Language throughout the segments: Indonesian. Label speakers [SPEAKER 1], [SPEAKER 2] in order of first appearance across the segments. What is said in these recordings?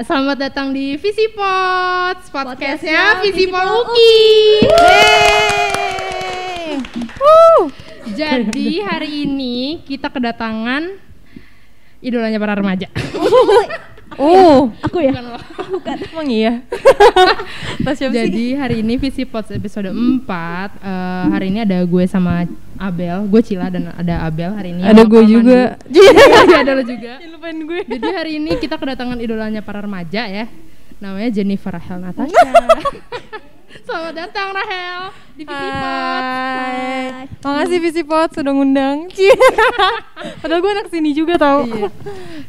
[SPEAKER 1] Selamat datang di Visi Pots, podcastnya Visi Poluki. Jadi hari ini kita kedatangan idolanya para remaja.
[SPEAKER 2] Oh,
[SPEAKER 3] Aku ya?
[SPEAKER 1] Bukan lo.
[SPEAKER 2] emang iya.
[SPEAKER 1] Jadi hari ini Visi Pots episode 4 eh, Hari ini ada gue sama Abel Gue Cila dan ada Abel hari ini
[SPEAKER 2] Ada gue juga.
[SPEAKER 1] Iya ada lo juga
[SPEAKER 2] lupain gue.
[SPEAKER 1] Jadi hari ini kita kedatangan idolanya para remaja ya Namanya Jennifer Rahel Natasha Selamat datang Rahel di Visi Pots
[SPEAKER 2] Hai. Makasih Visipot sudah ngundang. Padahal gue anak sini juga tau.
[SPEAKER 1] Iya.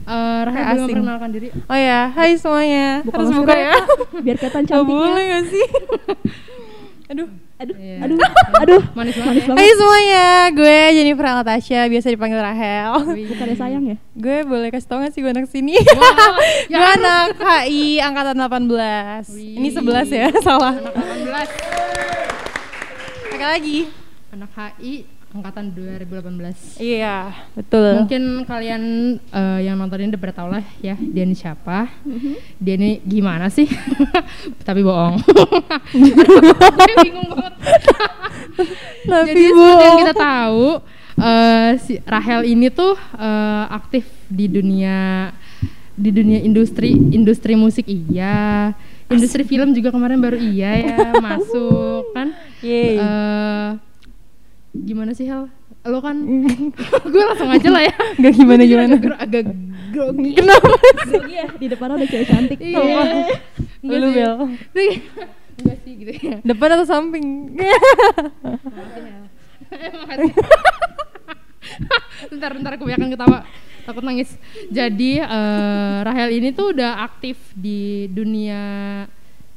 [SPEAKER 1] Eh, Rahel belum
[SPEAKER 2] asing.
[SPEAKER 1] memperkenalkan diri
[SPEAKER 2] Oh ya, hai semuanya.
[SPEAKER 3] Buka
[SPEAKER 2] Harus buka
[SPEAKER 3] ya,
[SPEAKER 2] ya.
[SPEAKER 3] Biar kelihatan
[SPEAKER 2] Gak
[SPEAKER 3] cantiknya.
[SPEAKER 2] boleh gak sih? Aduh.
[SPEAKER 3] Aduh,
[SPEAKER 1] Iya.
[SPEAKER 3] aduh, aduh.
[SPEAKER 1] Manis banget
[SPEAKER 3] Manis banget.
[SPEAKER 2] Hai semuanya, gue Jennifer Natasha, biasa dipanggil Rahel.
[SPEAKER 1] Wih.
[SPEAKER 3] Bukannya sayang ya?
[SPEAKER 2] gue boleh kasih tau gak sih gue anak sini?
[SPEAKER 1] Wow, ya
[SPEAKER 2] gue anak HI angkatan 18
[SPEAKER 1] Wih.
[SPEAKER 2] Ini 11 ya, salah
[SPEAKER 1] Anak 18
[SPEAKER 2] Pakai lagi
[SPEAKER 1] Anak HI angkatan 2018
[SPEAKER 2] Iya, betul.
[SPEAKER 1] Mungkin kalian eh, yang nonton ini udah pada tau lah ya dia ini siapa? Dia ini gimana sih? Tapi bohong. Gue bingung banget. Jadi seperti yang kita tahu eh, si Rahel ini tuh eh, aktif di dunia di dunia industri industri musik. Iya. Industri film juga kemarin baru iya ya masuk kan?
[SPEAKER 2] Yeay.
[SPEAKER 1] Eh, gimana sih Hel lo kan gue langsung aja lah ya
[SPEAKER 2] Gak gimana gimana
[SPEAKER 1] agak, agak grogi
[SPEAKER 2] Kenapa?
[SPEAKER 3] Grogi ya, di depan ada cewek cantik.
[SPEAKER 1] iya Enggak
[SPEAKER 2] Lu
[SPEAKER 1] sih.
[SPEAKER 2] Bel
[SPEAKER 1] enggak sih gitu ya
[SPEAKER 2] Depan atau samping?
[SPEAKER 1] Makasih. bentar bentar kebanyakan ketawa takut nangis jadi eh, Rahel ini tuh udah aktif di dunia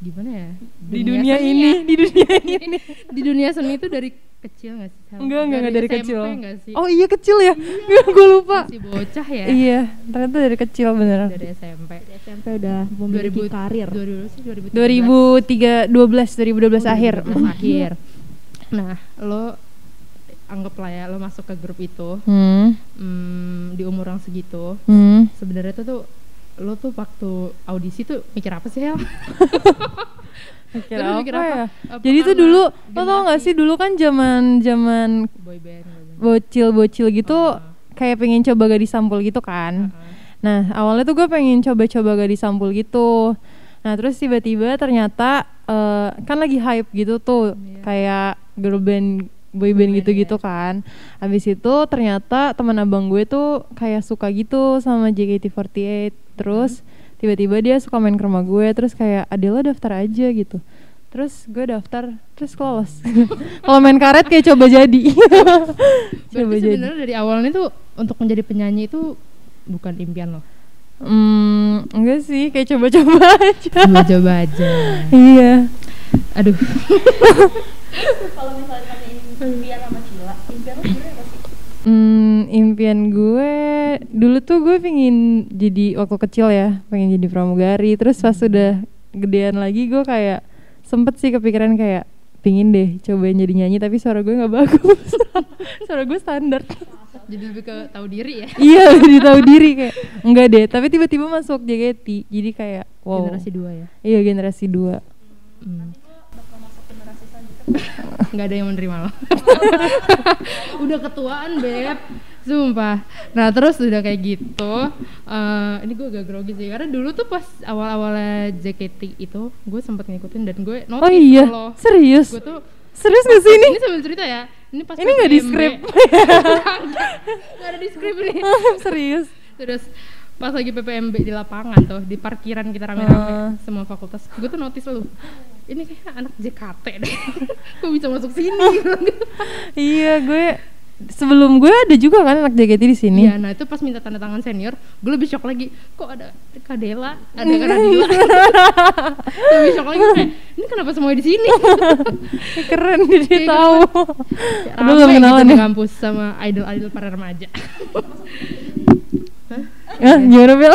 [SPEAKER 1] gimana ya
[SPEAKER 2] Di dunia
[SPEAKER 1] seni
[SPEAKER 2] ini,
[SPEAKER 1] ya.
[SPEAKER 2] di dunia ini
[SPEAKER 1] di dunia seni itu dari kecil nggak sih Sal?
[SPEAKER 2] Enggak, enggak, enggak dari
[SPEAKER 1] SMP
[SPEAKER 2] kecil.
[SPEAKER 1] Nggak sih?
[SPEAKER 2] Oh iya kecil ya? Gue lupa.
[SPEAKER 1] Masih bocah ya?
[SPEAKER 2] Iya, ternyata dari kecil beneran
[SPEAKER 1] dari SMP
[SPEAKER 3] Di SMP udah memiliki
[SPEAKER 1] 2000
[SPEAKER 3] karir.
[SPEAKER 1] 2000 sih
[SPEAKER 2] 2003, 12, 2012
[SPEAKER 1] 2013
[SPEAKER 2] akhir.
[SPEAKER 1] 2012 akhir. Nah lo anggaplah ya lo masuk ke grup itu.
[SPEAKER 2] Hmm,
[SPEAKER 1] hmm, di umur yang segitu.
[SPEAKER 2] Hmm.
[SPEAKER 1] Sebenarnya tuh tuh lo tuh waktu audisi tuh mikir apa sih Hel?
[SPEAKER 2] Mikir apa,
[SPEAKER 1] mikir
[SPEAKER 2] ya?
[SPEAKER 1] apa? Apa
[SPEAKER 2] Jadi tuh
[SPEAKER 1] karena
[SPEAKER 2] dulu, lo tau gak sih dulu kan zaman zaman
[SPEAKER 1] boy band.
[SPEAKER 2] bocil-bocil gitu
[SPEAKER 1] Ah.
[SPEAKER 2] kayak pengen coba gadis sampul gitu kan.
[SPEAKER 1] Ah.
[SPEAKER 2] Nah awalnya tuh gue pengen coba-coba gadis sampul gitu. Nah terus tiba-tiba ternyata eh, kan lagi hype gitu tuh
[SPEAKER 1] Iya.
[SPEAKER 2] kayak girl band, boy band
[SPEAKER 1] band,
[SPEAKER 2] gitu-gitu
[SPEAKER 1] iya.
[SPEAKER 2] kan. Habis itu ternyata teman abang gue tuh kayak suka gitu sama JKT48. Terus tiba-tiba dia suka main ke rumah gue. Terus kayak Adela daftar aja gitu. Terus gue daftar, terus lolos. Kalau main karet kayak coba jadi. coba jadi.
[SPEAKER 1] sebenarnya dari awalnya tuh untuk menjadi penyanyi itu bukan impian lo.
[SPEAKER 2] Hmm, enggak sih, kayak coba-coba aja.
[SPEAKER 1] Coba-coba aja.
[SPEAKER 2] iya.
[SPEAKER 1] Aduh.
[SPEAKER 3] Kalau misalnya impian sama impian
[SPEAKER 2] gue dulu tuh gue pengen jadi waktu kecil ya, pengen jadi pramugari. Terus pas sudah gedean lagi gue kayak sempet sih kepikiran kayak pingin deh cobain jadi nyanyi tapi suara gue nggak bagus. suara gue standar.
[SPEAKER 1] Jadi lebih ke tahu diri ya.
[SPEAKER 2] iya, jadi tahu diri kayak enggak deh. Tapi tiba-tiba masuk JKT, jadi kayak wow.
[SPEAKER 1] Generasi dua ya.
[SPEAKER 2] Iya generasi dua.
[SPEAKER 1] Hmm. Nggak ada yang menerima lo. udah ketuaan beb, sumpah. Nah terus udah kayak gitu, eh, ini gue agak grogi sih karena dulu tuh pas awal-awalnya JKT itu gue sempet ngikutin dan gue notice
[SPEAKER 2] Oh iya, serius?
[SPEAKER 1] gue tuh
[SPEAKER 2] Serius gak sih ini?
[SPEAKER 1] ini sambil cerita ya. Ini pas
[SPEAKER 2] Ini nggak di skrip.
[SPEAKER 1] Nggak ada di skrip ini.
[SPEAKER 2] serius?
[SPEAKER 1] Terus pas lagi PPMB di lapangan tuh di parkiran kita rame-rame
[SPEAKER 2] Ah.
[SPEAKER 1] semua fakultas gue tuh notice lu ini kayak anak JKT deh kok bisa masuk sini
[SPEAKER 2] iya, gue sebelum gue ada juga kan anak JKT di sini.
[SPEAKER 1] Iya, nah itu pas minta tanda tangan senior, gue lebih shock lagi. Kok ada Kadela, ada Kadila. lebih shock lagi kayak, ini kenapa semuanya di sini?
[SPEAKER 2] Keren jadi
[SPEAKER 1] Kayak
[SPEAKER 2] tahu.
[SPEAKER 1] Rame
[SPEAKER 2] Aduh belum
[SPEAKER 1] gitu di
[SPEAKER 2] ya.
[SPEAKER 1] kampus sama idol-idol para remaja.
[SPEAKER 2] Ah, gimana Bel?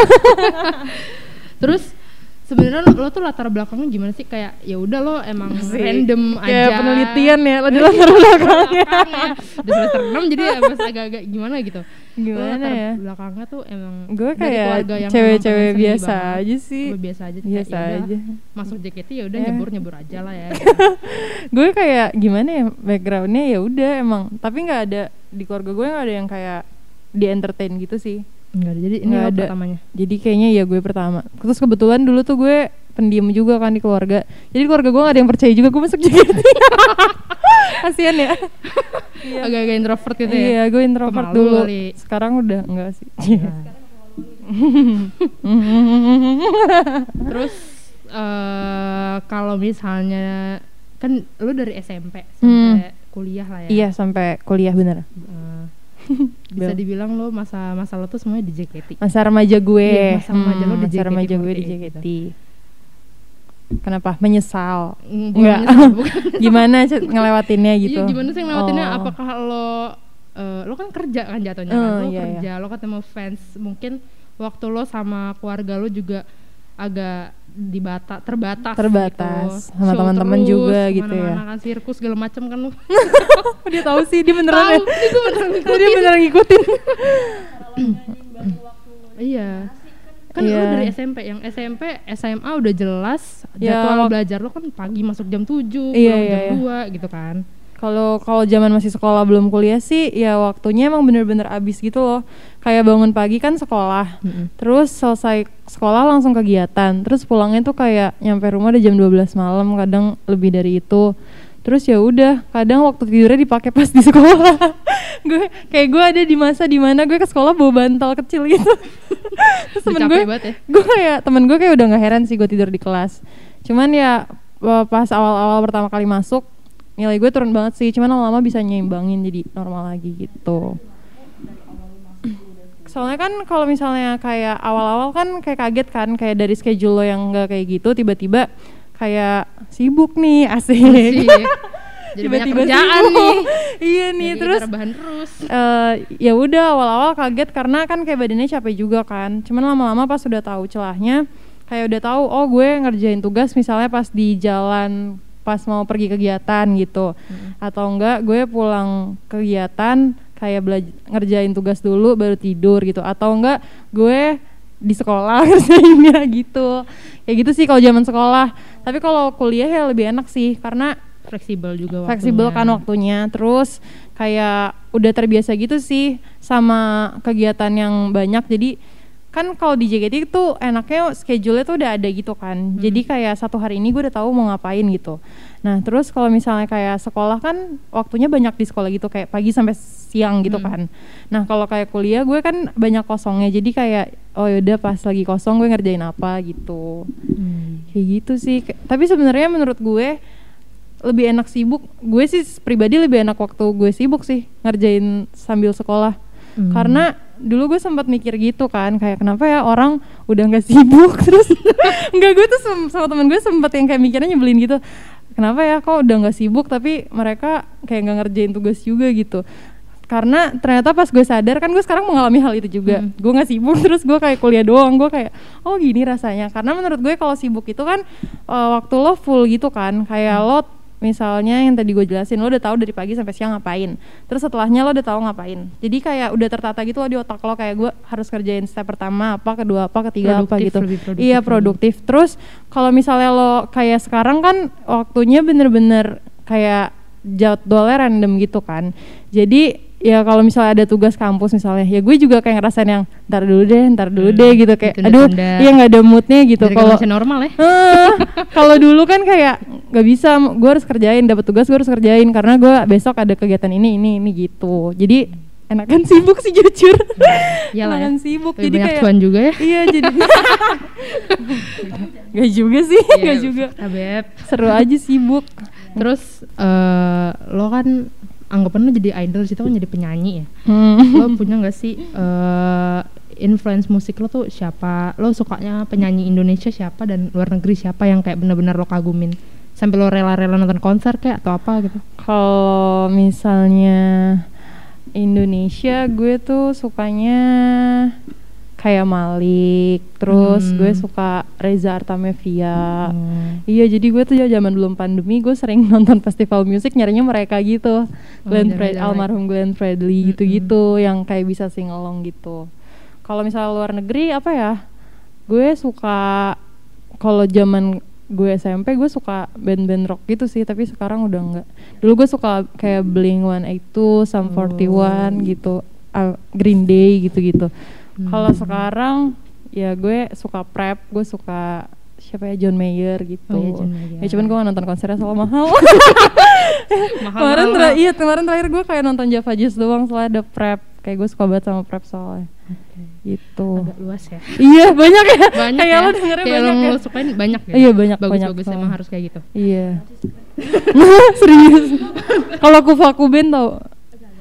[SPEAKER 1] Terus sebenarnya lo, lo tuh latar belakangnya gimana sih kayak ya udah lo emang
[SPEAKER 2] Asik.
[SPEAKER 1] random aja
[SPEAKER 2] Kayak penelitian ya, lo di latar belakangnya.
[SPEAKER 1] di semester 6 jadi ya pas agak-agak gimana gitu Lo
[SPEAKER 2] Gimana
[SPEAKER 1] latar
[SPEAKER 2] ya?
[SPEAKER 1] belakangnya tuh emang
[SPEAKER 2] Gue kayak
[SPEAKER 1] keluarga yang
[SPEAKER 2] cewek-cewek biasa
[SPEAKER 1] banget.
[SPEAKER 2] aja sih.
[SPEAKER 1] Lo biasa aja
[SPEAKER 2] Biasa
[SPEAKER 1] ya udah,
[SPEAKER 2] aja.
[SPEAKER 1] masuk JKT ya udah
[SPEAKER 2] Ya.
[SPEAKER 1] nyebur nyebur aja lah ya
[SPEAKER 2] gue kayak gimana ya backgroundnya ya udah emang tapi nggak ada di keluarga gue nggak ada yang kayak di entertain gitu sih
[SPEAKER 1] Enggak ada. Jadi ini
[SPEAKER 2] Nggak ada.
[SPEAKER 1] pertamanya
[SPEAKER 2] jadi kayaknya ya gue pertama. Terus kebetulan dulu tuh gue pendiam juga kan di keluarga. Jadi keluarga gue gak ada yang percaya juga gue masuk JKT kasian ya. Iya.
[SPEAKER 1] Agak-agak introvert gitu ya?
[SPEAKER 2] Iya gue introvert
[SPEAKER 1] Pemalu
[SPEAKER 2] dulu.
[SPEAKER 1] kali.
[SPEAKER 2] sekarang udah enggak sih.
[SPEAKER 1] Nah. Terus eh kalau misalnya kan lu dari SMP sampai kuliah lah ya.
[SPEAKER 2] iya sampai kuliah bener.
[SPEAKER 1] Eh, bisa dibilang lo masa masa lo tuh semuanya di JKT.
[SPEAKER 2] masa remaja gue
[SPEAKER 1] Iya, masa remaja lo di
[SPEAKER 2] masa
[SPEAKER 1] JKT
[SPEAKER 2] remaja gue di
[SPEAKER 1] 48
[SPEAKER 2] JKT kenapa menyesal
[SPEAKER 1] Mm,
[SPEAKER 2] Enggak. gimana ngelewatinnya gitu
[SPEAKER 1] Iya, gimana sih ngelewatinnya?
[SPEAKER 2] Oh.
[SPEAKER 1] Apakah lo eh, lo kan kerja kan jatuhnya
[SPEAKER 2] Oh,
[SPEAKER 1] kan? Lo
[SPEAKER 2] iya,
[SPEAKER 1] kerja, lo ketemu fans. Mungkin waktu lo sama keluarga lo juga agak dibata terbatas
[SPEAKER 2] Terbatas.
[SPEAKER 1] gitu.
[SPEAKER 2] Sama teman-teman juga gitu ya.
[SPEAKER 1] kan sirkus segala macam kan lo
[SPEAKER 2] dia tahu sih dia beneran
[SPEAKER 1] tahu
[SPEAKER 2] ya
[SPEAKER 1] gue beneran
[SPEAKER 2] dia
[SPEAKER 1] ngikutin
[SPEAKER 2] beneran ngikutin
[SPEAKER 1] iya kan
[SPEAKER 2] Iya.
[SPEAKER 1] lo dari SMP yang SMP SMA udah jelas
[SPEAKER 2] Ya,
[SPEAKER 1] jadwal
[SPEAKER 2] wak-
[SPEAKER 1] belajar lo kan pagi masuk jam 7
[SPEAKER 2] Iya,
[SPEAKER 1] pulang
[SPEAKER 2] iya,
[SPEAKER 1] jam
[SPEAKER 2] iya.
[SPEAKER 1] 2 gitu kan
[SPEAKER 2] kalau kalau zaman masih sekolah belum kuliah sih ya waktunya emang bener-bener abis gitu loh. Kayak bangun pagi kan sekolah
[SPEAKER 1] Mm-mm.
[SPEAKER 2] terus selesai sekolah langsung kegiatan terus pulangnya tuh kayak nyampe rumah udah jam 12 malam kadang lebih dari itu. Terus ya udah kadang waktu tidurnya dipakai pas di sekolah. Gue kayak gue ada di masa di mana gue ke sekolah bawa bantal kecil gitu. Terus temen gue
[SPEAKER 1] ya.
[SPEAKER 2] gue kayak temen gue kayak udah nggak heran sih gue tidur di kelas. Cuman ya eh, pas awal-awal pertama kali masuk nilai gue turun banget sih cuman lama-lama bisa nyimbangin jadi normal lagi gitu. Soalnya kan kalau misalnya kayak awal-awal kan kayak kaget kan kayak dari schedule lo yang nggak kayak gitu tiba-tiba kayak sibuk nih asik.
[SPEAKER 1] Sih. jadi banyak kerjaan
[SPEAKER 2] sibuk.
[SPEAKER 1] nih.
[SPEAKER 2] Iya nih
[SPEAKER 1] Jadi
[SPEAKER 2] terus
[SPEAKER 1] terus.
[SPEAKER 2] eh ya udah awal-awal kaget karena kan kayak badannya capek juga kan. Cuman lama-lama pas udah tahu celahnya kayak udah tahu oh gue ngerjain tugas misalnya pas di jalan pas mau pergi kegiatan gitu. Atau enggak gue pulang kegiatan kayak belajar ngerjain tugas dulu baru tidur gitu. Atau enggak gue di sekolah ngerjainnya gitu. Kayak gitu sih kalau zaman sekolah. Tapi kalau kuliah ya lebih enak sih karena
[SPEAKER 1] fleksibel juga
[SPEAKER 2] fleksibel kan waktunya. Terus kayak udah terbiasa gitu sih sama kegiatan yang banyak. Jadi kan kalau di JKT itu enaknya schedule-nya tuh udah ada gitu kan. Jadi kayak satu hari ini gue udah tahu mau ngapain gitu. Nah terus kalau misalnya kayak sekolah kan waktunya banyak di sekolah gitu kayak pagi sampai siang gitu
[SPEAKER 1] Hmm.
[SPEAKER 2] kan. Nah kalau kayak kuliah gue kan banyak kosongnya jadi kayak oh yaudah pas lagi kosong gue ngerjain apa gitu.
[SPEAKER 1] Hmm.
[SPEAKER 2] kayak gitu sih. Tapi sebenarnya menurut gue lebih enak sibuk gue sih pribadi lebih enak waktu gue sibuk sih ngerjain sambil sekolah.
[SPEAKER 1] Hmm.
[SPEAKER 2] karena dulu gue sempat mikir gitu kan kayak kenapa ya orang udah nggak sibuk? Terus nggak gue tuh sama temen gue sempet yang kayak mikirnya nyebelin gitu kenapa ya kok udah nggak sibuk tapi mereka kayak nggak ngerjain tugas juga gitu. Karena ternyata pas gue sadar kan gue sekarang mengalami hal itu juga.
[SPEAKER 1] Hmm.
[SPEAKER 2] gue nggak sibuk terus gue kayak kuliah doang gue kayak oh gini rasanya. Karena menurut gue kalau sibuk itu kan eh, waktu lo full gitu kan kayak lo misalnya yang tadi gue jelasin lo udah tahu dari pagi sampai siang ngapain. Terus setelahnya lo udah tahu ngapain. Jadi kayak udah tertata gitu loh di otak lo kayak gue harus kerjain step pertama apa kedua apa ketiga apa
[SPEAKER 1] Produktif,
[SPEAKER 2] gitu.
[SPEAKER 1] lebih produktif
[SPEAKER 2] iya
[SPEAKER 1] lagi.
[SPEAKER 2] produktif. Terus kalau misalnya lo kayak sekarang kan waktunya bener-bener kayak jadwalnya random gitu kan. Jadi ya kalau misalnya ada tugas kampus misalnya ya gue juga kayak ngerasain yang ntar dulu deh ntar dulu
[SPEAKER 1] Hmm,
[SPEAKER 2] deh gitu kayak aduh
[SPEAKER 1] ditunda-tunda.
[SPEAKER 2] iya nggak ada moodnya gitu. Kalau
[SPEAKER 1] normal ya?
[SPEAKER 2] Eh, kalau dulu kan kayak nggak bisa gue harus kerjain dapat tugas gue harus kerjain karena gue besok ada kegiatan ini ini ini gitu. Jadi enakan sibuk sih jujur.
[SPEAKER 1] Iyalah ya.
[SPEAKER 2] enakan sibuk
[SPEAKER 1] Lebih
[SPEAKER 2] jadi
[SPEAKER 1] banyak
[SPEAKER 2] kayak
[SPEAKER 1] cuan juga ya.
[SPEAKER 2] Iya jadi Gak juga sih
[SPEAKER 1] Iya,
[SPEAKER 2] Gak juga.
[SPEAKER 1] Fakta, Beb.
[SPEAKER 2] seru aja sibuk.
[SPEAKER 1] Terus eh, lo kan anggapan lo jadi idol situ kan jadi penyanyi ya.
[SPEAKER 2] Hmm.
[SPEAKER 1] lo punya nggak sih eh, influence musik lo tuh siapa? Lo sukanya penyanyi Indonesia siapa dan luar negeri siapa yang kayak benar-benar lo kagumin? Sampai lo rela-rela nonton konser kayak atau apa gitu?
[SPEAKER 2] Kalau misalnya Indonesia gue tuh sukanya kayak Malik terus
[SPEAKER 1] Hmm.
[SPEAKER 2] gue suka Reza Artamevia
[SPEAKER 1] Oh.
[SPEAKER 2] Iya jadi gue tuh ya zaman belum pandemi gue sering nonton festival musik nyarinya mereka gitu Glenn
[SPEAKER 1] nyari
[SPEAKER 2] Fred almarhum Glenn Fredly gitu-gitu yang kayak bisa sing along gitu. Kalau misalnya luar negeri apa ya? Gue suka kalau zaman gue SMP gue suka band-band rock gitu sih tapi sekarang udah enggak. Dulu gue suka kayak Blink 182, Sum 41 gitu, ah, Green Day gitu-gitu. Kalau sekarang ya gue suka Prep, gue suka siapa ya John Mayer gitu.
[SPEAKER 1] Oh iya, John Mayer.
[SPEAKER 2] Ya cuman gue gak nonton konsernya soalnya mahal.
[SPEAKER 1] Mahal
[SPEAKER 2] kemarin
[SPEAKER 1] mahal,
[SPEAKER 2] tera-
[SPEAKER 1] mahal.
[SPEAKER 2] iya kemarin terakhir gue kayak nonton Java Jazz doang soalnya ada Prep. Kayak gue suka banget sama Prep soalnya. Gitu.
[SPEAKER 1] Agak luas ya.
[SPEAKER 2] Iya banyak ya.
[SPEAKER 1] Banyak
[SPEAKER 2] kayak
[SPEAKER 1] ya.
[SPEAKER 2] lo dengernya
[SPEAKER 1] kayak
[SPEAKER 2] banyak ya.
[SPEAKER 1] lo sukain banyak ya.
[SPEAKER 2] Iya, banyak,
[SPEAKER 1] Bagus
[SPEAKER 2] banyak
[SPEAKER 1] bagus emang harus kayak gitu.
[SPEAKER 2] Iya. Serius. Kalau aku Faku Ben tau.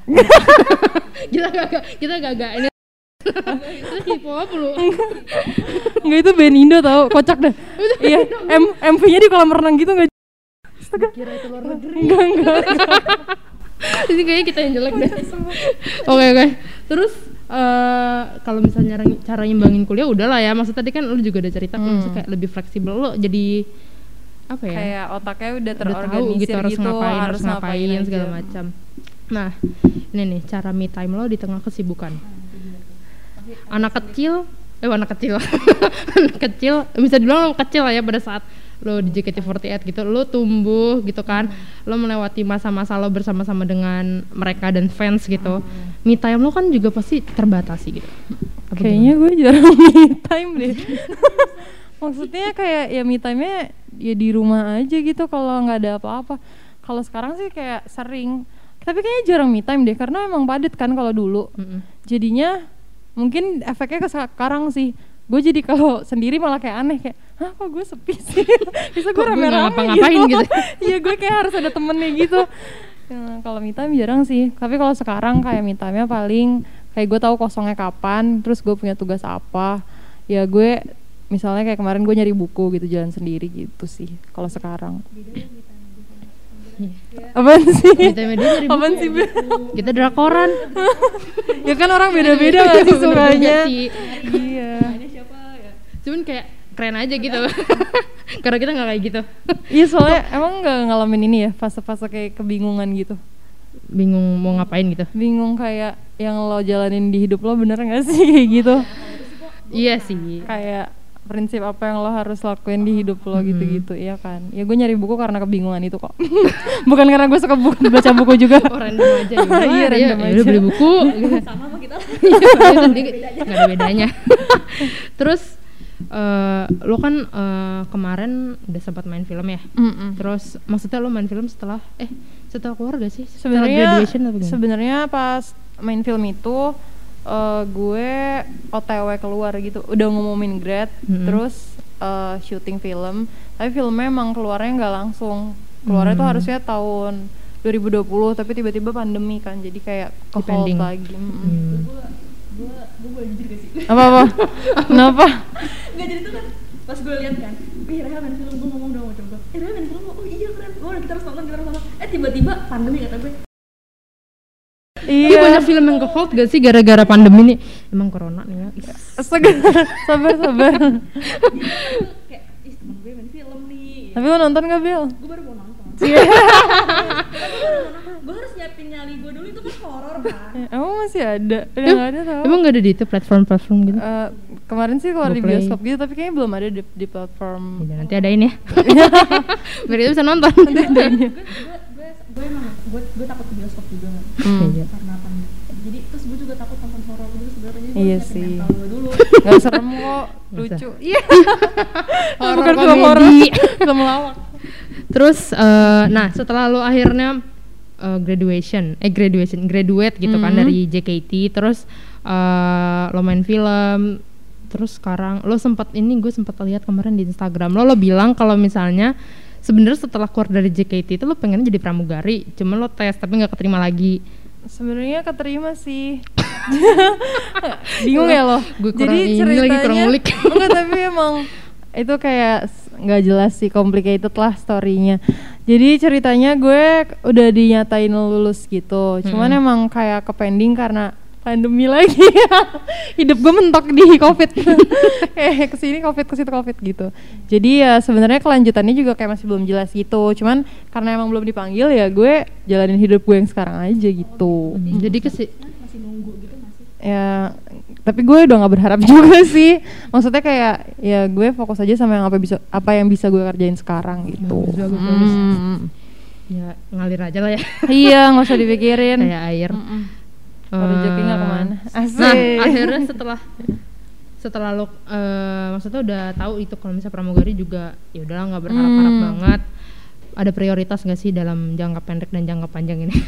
[SPEAKER 1] kita gak kita gak gak ini itu hip hop lu?
[SPEAKER 2] Enggak itu band Indo tau, kocak dah. iya, M MV-nya di kolam renang gitu enggak?
[SPEAKER 1] kira itu luar negeri.
[SPEAKER 2] Enggak, enggak.
[SPEAKER 1] ini kayaknya kita yang jelek deh. Oke oke. Terus eh kalau misalnya cara, nyimbangin kuliah udah lah ya. Maksud tadi kan lu juga udah cerita kalau
[SPEAKER 2] Hmm.
[SPEAKER 1] kayak lebih fleksibel. Lo jadi apa ya?
[SPEAKER 2] Kayak otaknya udah
[SPEAKER 1] udah tahu
[SPEAKER 2] terorganisir
[SPEAKER 1] gitu harus ngapain harus ngapain
[SPEAKER 2] aja.
[SPEAKER 1] segala macam. Nah ini nih cara me time lo di tengah kesibukan anak kecil eh anak kecil anak kecil bisa dibilang lo kecil lah ya pada saat lo di JKT48 gitu lo tumbuh gitu kan lo melewati masa-masa lo bersama-sama dengan mereka dan fans gitu me time lo kan juga pasti terbatasi gitu Apa
[SPEAKER 2] Kayaknya gue jarang me time deh. Maksudnya kayak ya me time-nya ya di rumah aja gitu kalau nggak ada apa-apa. Kalau sekarang sih kayak sering. Tapi kayaknya jarang me time deh karena emang padat kan kalau dulu.
[SPEAKER 1] gimana? Mm-mm.
[SPEAKER 2] Jadinya mungkin efeknya ke sekarang sih. Gue jadi kalau sendiri malah kayak aneh kayak, hah kok gue sepi sih? Bisa gue rame-rame
[SPEAKER 1] ngapa-ngapain gitu?
[SPEAKER 2] Iya gue kayak harus ada temennya gitu. Ya, kalau me time jarang sih. Tapi kalau sekarang kayak me time-nya paling kayak gue tahu kosongnya kapan, terus gue punya tugas apa. Ya gue misalnya kayak kemarin gue nyari buku gitu jalan sendiri gitu sih. Kalau sekarang. Apaan sih? Apaan
[SPEAKER 1] buku.
[SPEAKER 2] sih? Be?
[SPEAKER 1] kita drakoran
[SPEAKER 2] ya kan orang beda-beda gak sih
[SPEAKER 1] Beda-beda
[SPEAKER 2] sukanya?
[SPEAKER 1] sih.
[SPEAKER 2] Iya.
[SPEAKER 1] cuman kayak keren aja gitu karena kita nggak kayak gitu
[SPEAKER 2] Iya soalnya emang nggak ngalamin ini ya fase-fase kayak kebingungan gitu.
[SPEAKER 1] bingung mau ngapain gitu
[SPEAKER 2] Bingung kayak yang lo jalanin di hidup lo bener gak sih kayak gitu?
[SPEAKER 1] iya sih
[SPEAKER 2] Kayak prinsip apa yang lo harus lakuin di hidup lo gitu-gitu, iya kan? Ya gue nyari buku karena kebingungan itu kok. Bukan karena gue suka buku, baca buku juga.
[SPEAKER 1] oh random aja ya
[SPEAKER 2] Iya,
[SPEAKER 1] ya,
[SPEAKER 2] random
[SPEAKER 1] ya udah
[SPEAKER 2] aja.
[SPEAKER 1] beli buku gitu.
[SPEAKER 3] sama sama kita
[SPEAKER 1] Iya, nggak ada bedanya terus eh, lo kan eh, kemarin udah sempat main film ya
[SPEAKER 2] Mm-mm.
[SPEAKER 1] terus maksudnya lo main film setelah eh setelah keluar gak sih
[SPEAKER 2] Sebenarnya
[SPEAKER 1] graduation apa gimana?
[SPEAKER 2] sebenarnya pas main film itu eh, gue OTW keluar gitu, udah ngumumin grad,
[SPEAKER 1] Mm-mm.
[SPEAKER 2] terus eh, syuting film, tapi filmnya emang keluarnya nggak langsung, keluarnya tuh
[SPEAKER 1] Hmm.
[SPEAKER 2] harusnya tahun 2020, tapi tiba-tiba pandemi kan, jadi kayak ke hold
[SPEAKER 1] Depending.
[SPEAKER 2] lagi. Mm-mm.
[SPEAKER 1] Hmm.
[SPEAKER 3] gue gue gue boleh jujur gak sih
[SPEAKER 2] Apa apa? Kenapa?
[SPEAKER 3] nggak jadi tuh kan pas gue lihat kan wih Reha main film gue ngomong dong macam gue eh Reha main film oh iya keren gue kita harus nonton kita harus nonton eh tiba-tiba pandemi kata gue
[SPEAKER 1] Iya.
[SPEAKER 2] Iya.
[SPEAKER 1] banyak film yang ke hold gak sih gara-gara pandemi nih? Emang corona nih ya.
[SPEAKER 2] Astaga, sabar sabar.
[SPEAKER 3] kayak ih temen gue main film nih
[SPEAKER 2] tapi lo nonton. Gak Bill?
[SPEAKER 3] gue baru mau nonton.
[SPEAKER 2] Iya.
[SPEAKER 3] gue harus nyiapin nyali gue dulu itu kan horor kan?
[SPEAKER 2] Emang masih ada? Udah
[SPEAKER 1] Em-
[SPEAKER 2] nggak ada tau.
[SPEAKER 1] emang gak ada di itu platform-platform gitu?
[SPEAKER 2] Eh, kemarin sih keluar di bioskop gitu tapi kayaknya belum ada di, di platform.
[SPEAKER 1] Ya, nanti adain ya. Biar kita bisa nonton.
[SPEAKER 3] Gue gue gue gue emang gue gue takut ke bioskop juga
[SPEAKER 2] Hmm.
[SPEAKER 3] Karena pandemi jadi terus gue juga takut nonton horor dulu sebenarnya jadi gue
[SPEAKER 2] Iya sih.
[SPEAKER 3] mental gue dulu
[SPEAKER 2] nggak serem kok lucu iya
[SPEAKER 1] Horor
[SPEAKER 2] bukan film horor
[SPEAKER 1] komedi.
[SPEAKER 2] film lawak
[SPEAKER 1] Terus eh, nah setelah lo akhirnya eh, graduation, eh graduation, graduate gitu kan
[SPEAKER 2] Mhm.
[SPEAKER 1] dari JKT, terus eh, lo main film, terus sekarang lo sempat ini gue sempat lihat kemarin di Instagram lo lo bilang kalau misalnya sebenarnya setelah keluar dari JKT itu lo pengen jadi pramugari, cuman lo tes tapi nggak keterima lagi.
[SPEAKER 2] sebenarnya keterima sih bingung ya lo
[SPEAKER 1] Gue kurang
[SPEAKER 2] jadi
[SPEAKER 1] ini
[SPEAKER 2] ceritanya
[SPEAKER 1] lagi, kurang ngulik.
[SPEAKER 2] enggak tapi emang itu kayak nggak jelas sih complicated lah storynya jadi ceritanya gue udah dinyatain lulus gitu cuman
[SPEAKER 1] Mm-mm.
[SPEAKER 2] emang kayak ke pending karena pandemi lagi. Hidup gue mentok di covid. Eh ke sini covid ke situ covid gitu. Jadi ya sebenarnya kelanjutannya juga kayak masih belum jelas gitu. Cuman karena emang belum dipanggil ya gue jalanin hidup gue yang sekarang aja gitu.
[SPEAKER 1] Jadi kesi
[SPEAKER 3] masih nunggu gitu masih
[SPEAKER 2] ya tapi gue udah nggak berharap juga sih. Maksudnya kayak ya gue fokus aja sama yang apa bisa apa yang bisa gue kerjain sekarang gitu.
[SPEAKER 1] Bagus, bagus, bagus.
[SPEAKER 2] Hmm.
[SPEAKER 1] ya ngalir aja lah ya.
[SPEAKER 2] Iya nggak usah dipikirin.
[SPEAKER 1] Kayak air.
[SPEAKER 2] Mm-mm. Kalau rezeki nggak
[SPEAKER 1] Eh,
[SPEAKER 2] ke mana asik
[SPEAKER 1] Nah, akhirnya setelah setelah lo eh, maksudnya udah tahu itu kalau misalnya pramugari juga ya udahlah nggak berharap-harap
[SPEAKER 2] Hmm.
[SPEAKER 1] banget. Ada prioritas nggak sih dalam jangka pendek dan jangka panjang ini?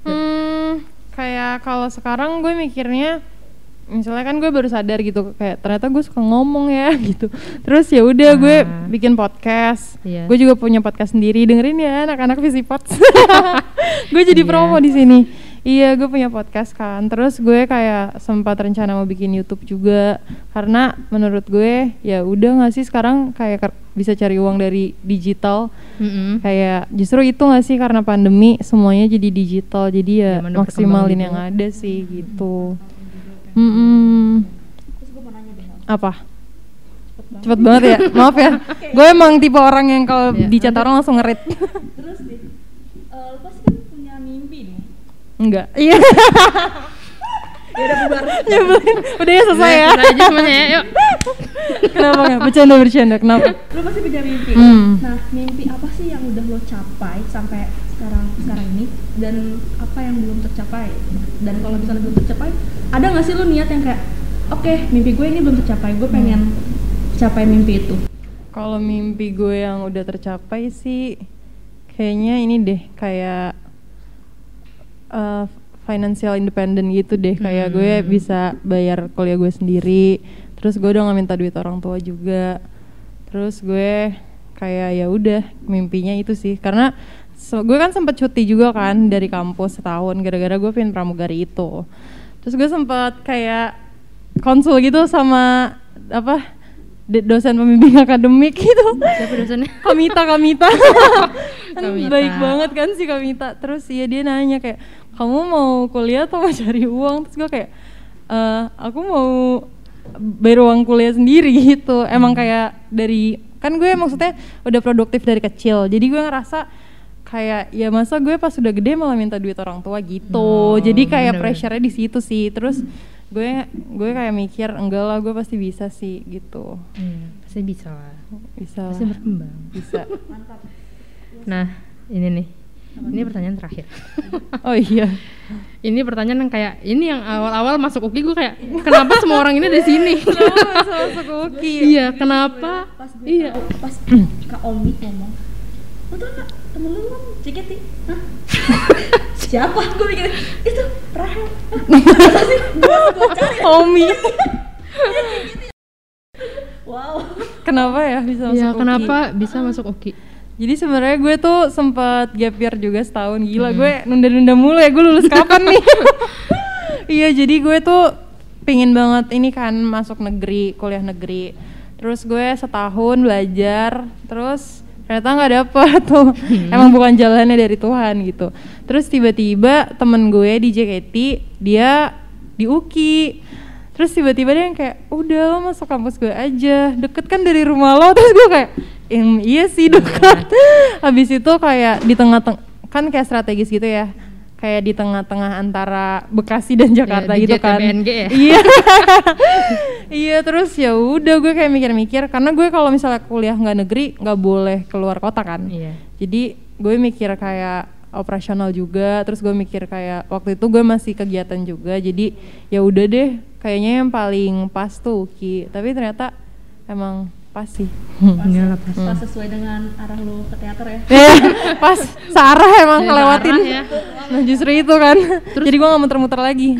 [SPEAKER 2] Hmm, kayak kalau sekarang gue mikirnya misalnya kan gue baru sadar gitu kayak ternyata gue suka ngomong ya gitu terus ya udah gue
[SPEAKER 1] Ah.
[SPEAKER 2] bikin podcast
[SPEAKER 1] Iya.
[SPEAKER 2] gue juga punya podcast sendiri dengerin ya anak-anak Visipot gue jadi
[SPEAKER 1] Iya.
[SPEAKER 2] promo di sini iya gue punya podcast kan terus gue kayak sempat rencana mau bikin YouTube juga karena menurut gue ya udah nggak sih sekarang kayak bisa cari uang dari digital
[SPEAKER 1] Mm-mm.
[SPEAKER 2] kayak justru itu nggak sih karena pandemi semuanya jadi digital jadi ya
[SPEAKER 1] udah
[SPEAKER 2] maksimalin
[SPEAKER 1] berkembang
[SPEAKER 2] yang
[SPEAKER 1] gitu.
[SPEAKER 2] ada sih gitu Mm-mm.
[SPEAKER 3] terus gue mau nanya deh Hal.
[SPEAKER 2] apa
[SPEAKER 3] cepet banget
[SPEAKER 2] ya maaf ya gue emang tipe orang yang kalau
[SPEAKER 1] Iya.
[SPEAKER 2] dicat orang langsung ngerit
[SPEAKER 3] terus deh eh, lu pasti kan
[SPEAKER 2] enggak. Iya.
[SPEAKER 3] Ya udah bubar
[SPEAKER 2] nyebelin. Udah ya selesai ya.
[SPEAKER 1] Udah aja semuanya ya, yuk.
[SPEAKER 2] kenapa nggak? Bercanda bercanda. Kenapa?
[SPEAKER 3] Lu pasti punya mimpi.
[SPEAKER 2] Hmm.
[SPEAKER 3] nah mimpi apa sih yang udah lo capai sampai sekarang sekarang ini? Dan apa yang belum tercapai? Dan kalau misalnya belum tercapai ada nggak sih lo niat yang kayak oke mimpi gue ini belum tercapai gue pengen capai mimpi itu.
[SPEAKER 2] Kalau mimpi gue yang udah tercapai sih kayaknya ini deh kayak eh, financial independent gitu deh. Kayak gue
[SPEAKER 1] Hmm.
[SPEAKER 2] bisa bayar kuliah gue sendiri. Terus gue udah nggak minta duit orang tua juga. Terus gue kayak ya udah mimpinya itu sih. Karena so- gue kan sempet cuti juga kan dari kampus setahun gara-gara gue pengen pramugari itu. Terus gue sempat kayak konsul gitu sama apa dosen pembimbing akademik gitu.
[SPEAKER 1] Siapa dosennya?
[SPEAKER 2] Kamita Kamita. Kan
[SPEAKER 1] Kamita.
[SPEAKER 2] baik banget kan si Kamita. Terus ya dia nanya kayak kamu mau kuliah atau mau cari uang? Terus gue kayak "Eh, aku mau bayar uang kuliah sendiri gitu. Emang kayak dari kan gue maksudnya udah produktif dari kecil. Jadi gue ngerasa kayak ya masa gue pas udah gede malah minta duit orang tua gitu.
[SPEAKER 1] Oh,
[SPEAKER 2] jadi kayak pressure-nya di situ sih. Terus gue gue kayak mikir enggak lah gue pasti bisa sih gitu
[SPEAKER 1] Iya, pasti bisa lah.
[SPEAKER 2] bisa
[SPEAKER 1] Pasti
[SPEAKER 2] lah
[SPEAKER 1] berkembang.
[SPEAKER 2] bisa
[SPEAKER 3] mantap
[SPEAKER 1] Nah, ini nih. Ini pertanyaan terakhir.
[SPEAKER 2] oh iya
[SPEAKER 1] ini pertanyaan yang kayak ini yang awal-awal masuk UKI gue kayak kenapa semua orang ini ada di sini?
[SPEAKER 2] Kenapa masuk UKI?
[SPEAKER 1] iya, kenapa?
[SPEAKER 3] pas gue
[SPEAKER 1] Iya.
[SPEAKER 3] tahu, pas kak Omi ngomong lu tau gak temen lu kan JKT Hah? siapa gue mikir itu Rahel
[SPEAKER 2] Omi.
[SPEAKER 3] wow
[SPEAKER 2] Kenapa ya bisa masuk
[SPEAKER 1] Iya,
[SPEAKER 2] UKI?
[SPEAKER 1] kenapa bisa masuk UKI?
[SPEAKER 2] Jadi sebenarnya gue tuh sempat gap year juga setahun gila
[SPEAKER 1] Hmm.
[SPEAKER 2] gue nunda-nunda mulu ya gue lulus kapan nih? iya jadi gue tuh pingin banget ini kan masuk negeri kuliah negeri. Terus gue setahun belajar terus ternyata nggak dapet tuh. Emang bukan jalannya dari Tuhan gitu. Terus tiba-tiba temen gue di JKT dia di UKI terus tiba-tiba dia yang kayak udah lo masuk kampus gue aja. Deket kan dari rumah lo. Terus gue kayak "Em, iya sih dekat habis itu kayak di tengah-tengah kan kayak strategis gitu ya. Kayak di tengah-tengah antara Bekasi dan Jakarta
[SPEAKER 1] di
[SPEAKER 2] gitu kan.
[SPEAKER 1] ya?
[SPEAKER 2] iya iya terus ya udah gue kayak mikir-mikir karena gue kalau misalnya kuliah nggak negeri nggak boleh keluar kota kan.
[SPEAKER 1] Iya.
[SPEAKER 2] jadi gue mikir kayak operasional juga terus gue mikir kayak waktu itu gue masih kegiatan juga jadi ya udah deh kayaknya yang paling pas tuh UKI. Tapi ternyata emang pas sih.
[SPEAKER 3] Pas,
[SPEAKER 1] Iya lah, pas.
[SPEAKER 3] pas sesuai dengan arah lu ke teater ya?
[SPEAKER 2] Eh, pas Sarah emang ngelewatin
[SPEAKER 1] ya.
[SPEAKER 2] nah justru itu kan. Jadi gue nggak muter-muter lagi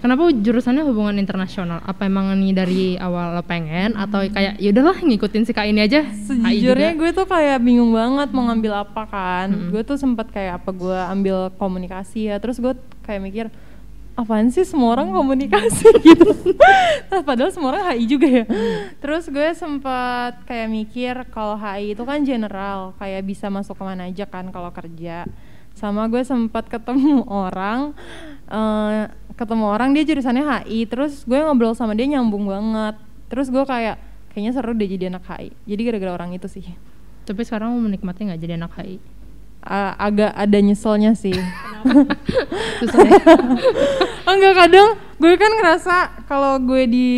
[SPEAKER 1] Kenapa jurusannya hubungan internasional? Apa emang ini dari awal lo pengen atau kayak ya udahlah ngikutin si kak ini aja?
[SPEAKER 2] Sejujurnya gue tuh kayak bingung banget mau ngambil apa kan.
[SPEAKER 1] Mm-mm.
[SPEAKER 2] Gue tuh sempat kayak apa gue ambil komunikasi ya. Terus gue kayak mikir apaan sih semua orang komunikasi gitu. Nah, padahal semua orang HI juga ya. Terus gue sempat kayak mikir kalau HI itu kan general, kayak bisa masuk ke mana aja kan kalau kerja. sama gue sempat ketemu orang eh, ketemu orang dia jurusannya HI terus gue ngobrol sama dia nyambung banget. Terus gue kayak kayaknya seru deh jadi anak HI jadi gara-gara orang itu sih.
[SPEAKER 1] Tapi sekarang mau menikmati nggak jadi anak HI?
[SPEAKER 2] A- agak ada nyeselnya sih.
[SPEAKER 1] Susah ya?
[SPEAKER 2] enggak kadang gue kan ngerasa kalau gue di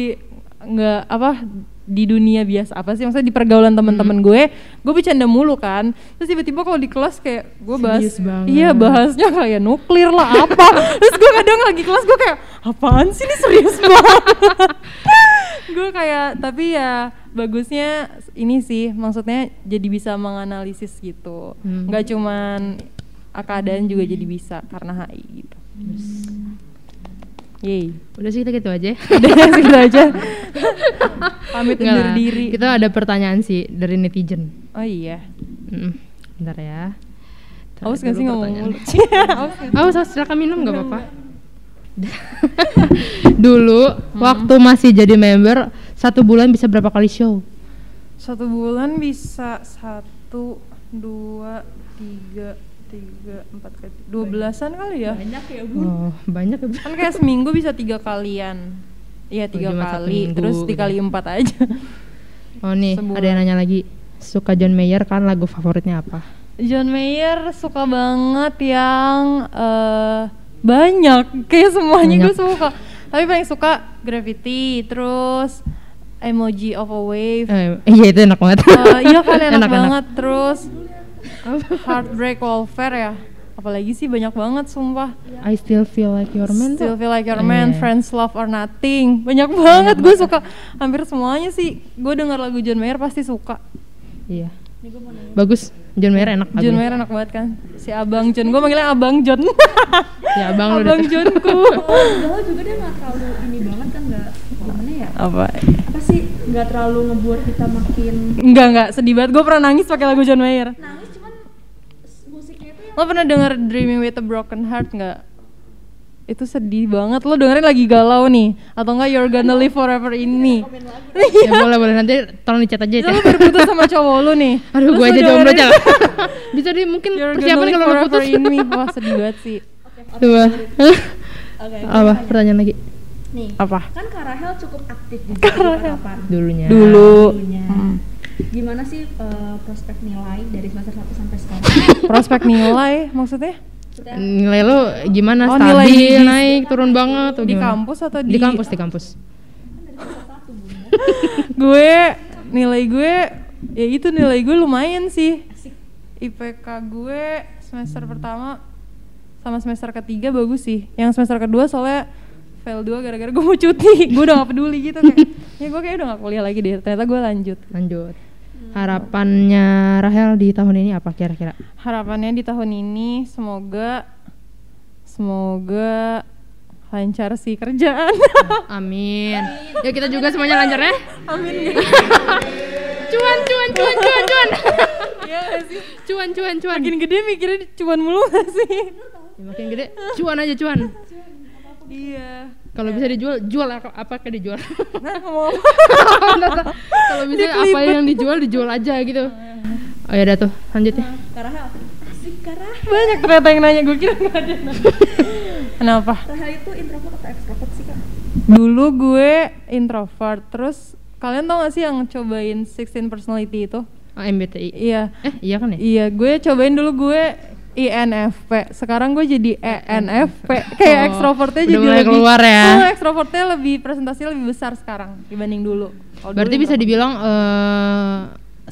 [SPEAKER 2] nggak apa di dunia biasa apa sih? Maksudnya di pergaulan teman-teman gue gue bercanda mulu kan. Terus tiba-tiba kalau di kelas kayak gue bahas iya bahasnya kayak nuklir lah apa? Terus gue kadang lagi kelas gue kayak apaan sih ini serius banget? Gue kayak tapi ya bagusnya ini sih maksudnya jadi bisa menganalisis gitu.
[SPEAKER 1] Hmm.
[SPEAKER 2] nggak cuman keadaan juga jadi bisa karena HI gitu Yeay
[SPEAKER 1] Udah sih kita gitu aja.
[SPEAKER 2] Udah segitu aja Pamit undur
[SPEAKER 1] lah.
[SPEAKER 2] diri
[SPEAKER 1] Kita ada pertanyaan sih dari netizen.
[SPEAKER 2] Oh iya
[SPEAKER 1] Mm, Bentar ya. Taruh
[SPEAKER 2] Aus gak sih ngomong mulu Aus nggak?
[SPEAKER 1] Aus, aus, silakan minum nggak apa-apa. Dulu waktu masih jadi member satu bulan bisa berapa kali show?
[SPEAKER 2] Satu bulan bisa Satu Dua Tiga Tiga Empat kali Dua belasan kali ya
[SPEAKER 3] banyak ya bu
[SPEAKER 1] Oh banyak ya. Bu.
[SPEAKER 2] Kan kayak seminggu bisa tiga kalian Iya tiga
[SPEAKER 1] satu
[SPEAKER 2] kali
[SPEAKER 1] minggu
[SPEAKER 2] Terus
[SPEAKER 1] gitu.
[SPEAKER 2] dikali empat aja
[SPEAKER 1] Oh nih
[SPEAKER 2] Sebulan.
[SPEAKER 1] ada yang nanya lagi. Suka John Mayer kan lagu favoritnya apa?
[SPEAKER 2] John Mayer suka banget yang eh banyak kayak semuanya gue
[SPEAKER 1] Banyak.
[SPEAKER 2] suka tapi paling suka Gravity terus Emoji of a Wave
[SPEAKER 1] Eh, iya itu enak banget.
[SPEAKER 2] Eh, iya kan enak,
[SPEAKER 1] Enak-enak.
[SPEAKER 2] banget terus Heartbreak Warfare ya. Apalagi sih banyak banget sumpah.
[SPEAKER 1] I still feel like your man.
[SPEAKER 2] Still
[SPEAKER 1] tuh.
[SPEAKER 2] Feel Like Your. Man, Friends Love or Nothing. Banyak banget gue suka. Hampir semuanya sih. Gue denger lagu John Mayer pasti suka.
[SPEAKER 1] Iya. Bagus. John Mayer enak
[SPEAKER 2] John. Mayer enak banget kan. Si Abang John. Gue manggilnya Abang John.
[SPEAKER 1] Ya abang
[SPEAKER 2] Abang
[SPEAKER 1] tuh.
[SPEAKER 2] Johnku
[SPEAKER 3] Galau juga dia nggak terlalu ini banget kan nggak gimana ya?
[SPEAKER 2] Apa?
[SPEAKER 3] Apa sih? Nggak terlalu ngebuat kita makin
[SPEAKER 2] enggak enggak sedih banget. Gue pernah nangis pakai lagu John Mayer.
[SPEAKER 3] Nangis cuman s- musiknya itu yang
[SPEAKER 2] lo pernah denger Dreaming with a Broken Heart nggak? Itu sedih banget. Lo dengerin lagi galau nih. Atau enggak You're Gonna Live Forever in Me
[SPEAKER 1] ya boleh boleh. Nanti tolong dicat aja
[SPEAKER 2] itu
[SPEAKER 1] ya.
[SPEAKER 2] lo baru putus sama cowok lo nih.
[SPEAKER 1] Aduh,
[SPEAKER 2] lo
[SPEAKER 1] aja jomblo aja. Bisa di mungkin
[SPEAKER 2] You're
[SPEAKER 1] persiapan kalau
[SPEAKER 2] Forever
[SPEAKER 1] putus.
[SPEAKER 2] in Me wah sedih banget sih.
[SPEAKER 1] Coba.
[SPEAKER 3] oke
[SPEAKER 1] Apa? pertanyaan lagi?
[SPEAKER 3] nih
[SPEAKER 2] apa?
[SPEAKER 3] kan Kak Rahel cukup aktif di harapan
[SPEAKER 1] Dulunya.
[SPEAKER 2] dulu.
[SPEAKER 3] Dulunya.
[SPEAKER 2] Hmm.
[SPEAKER 3] Gimana sih eh, prospek nilai dari semester 1 sampai sekarang?
[SPEAKER 2] Prospek nilai maksudnya?
[SPEAKER 1] Nilai lu gimana?
[SPEAKER 2] Oh,
[SPEAKER 1] Stabil,
[SPEAKER 2] nilai di-
[SPEAKER 1] naik, turun banget atau
[SPEAKER 2] di
[SPEAKER 1] gimana?
[SPEAKER 2] kampus atau di
[SPEAKER 1] Di kampus, di kampus.
[SPEAKER 2] gue nilai gue ya itu nilai gue lumayan sih. IPK gue semester pertama sama semester ketiga bagus sih. Yang semester kedua soalnya fail dua gara-gara gue mau cuti. Gue udah gak peduli gitu kayak ya gue kayak udah gak kuliah lagi deh. Ternyata gue lanjut.
[SPEAKER 1] Lanjut. Harapannya Rahel di tahun ini apa kira-kira?
[SPEAKER 2] harapannya di tahun ini semoga semoga lancar sih kerjaan
[SPEAKER 1] Amin. Ya kita juga semuanya lancar ya.
[SPEAKER 2] amin
[SPEAKER 1] Cuan, cuan, cuan, cuan, cuan.
[SPEAKER 2] ya gak sih
[SPEAKER 1] cuan, cuan, cuan.
[SPEAKER 2] makin gede mikirnya cuman mulu gak sih
[SPEAKER 1] Ya, makin gede, cuan aja cuan.
[SPEAKER 2] iya
[SPEAKER 1] Kalau bisa dijual, jual apa kayak dijual.
[SPEAKER 2] nah
[SPEAKER 1] Kalau bisa apa yang dijual dijual aja gitu. Oh ya udah tuh, lanjut ya.
[SPEAKER 3] Kak Rahel asik Kak Rahel
[SPEAKER 2] banyak ternyata yang nanya gue kira gak ada kenapa
[SPEAKER 3] Rahel itu introvert atau extrovert sih Kak?
[SPEAKER 2] Dulu gue introvert, terus kalian tau gak sih yang cobain 16 personality itu?
[SPEAKER 1] Oh, MBTI.
[SPEAKER 2] Iya,
[SPEAKER 1] Eh, iya kan ya?
[SPEAKER 2] iya gue cobain dulu gue INFP, sekarang gue jadi ENFP, kayak
[SPEAKER 1] Oh,
[SPEAKER 2] ekstrovertnya jadi
[SPEAKER 1] mulai
[SPEAKER 2] lebih,
[SPEAKER 1] keluar ya.
[SPEAKER 2] Oh, ekstrovertnya lebih presentasinya lebih besar sekarang dibanding dulu. Kalau
[SPEAKER 1] Berarti
[SPEAKER 2] dulu
[SPEAKER 1] bisa dibilang eh